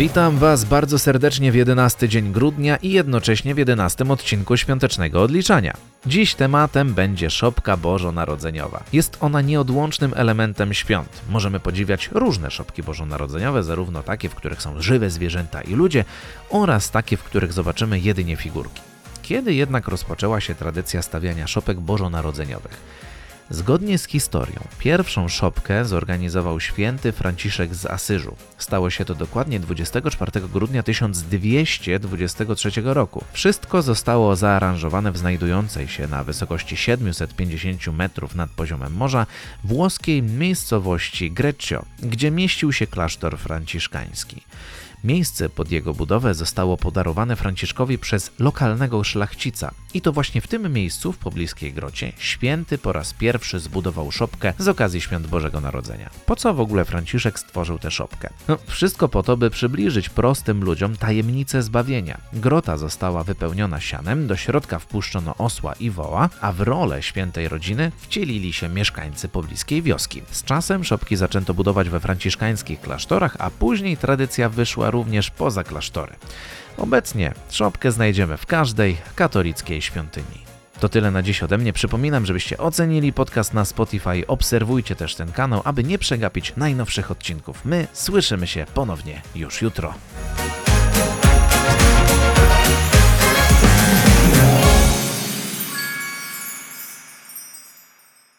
Witam Was bardzo serdecznie w 11 dzień grudnia i jednocześnie w 11 odcinku świątecznego odliczania. Dziś tematem będzie szopka bożonarodzeniowa. Jest ona nieodłącznym elementem świąt. Możemy podziwiać różne szopki bożonarodzeniowe, zarówno takie, w których są żywe zwierzęta i ludzie, oraz takie, w których zobaczymy jedynie figurki. Kiedy jednak rozpoczęła się tradycja stawiania szopek bożonarodzeniowych? Zgodnie z historią, pierwszą szopkę zorganizował święty Franciszek z Asyżu. Stało się to dokładnie 24 grudnia 1223 roku. Wszystko zostało zaaranżowane w znajdującej się na wysokości 750 metrów nad poziomem morza włoskiej miejscowości Greccio, gdzie mieścił się klasztor franciszkański. Miejsce pod jego budowę zostało podarowane Franciszkowi przez lokalnego szlachcica. I to właśnie w tym miejscu, w pobliskiej grocie, święty po raz pierwszy zbudował szopkę z okazji świąt Bożego Narodzenia. Po co w ogóle Franciszek stworzył tę szopkę? No, wszystko po to, by przybliżyć prostym ludziom tajemnicę zbawienia. Grota została wypełniona sianem, do środka wpuszczono osła i woła, a w rolę świętej rodziny wcielili się mieszkańcy pobliskiej wioski. Z czasem szopki zaczęto budować we franciszkańskich klasztorach, a później tradycja wyszła również poza klasztory. Obecnie szopkę znajdziemy w każdej katolickiej świątyni. To tyle na dziś ode mnie. Przypominam, żebyście ocenili podcast na Spotify. Obserwujcie też ten kanał, aby nie przegapić najnowszych odcinków. My słyszymy się ponownie już jutro.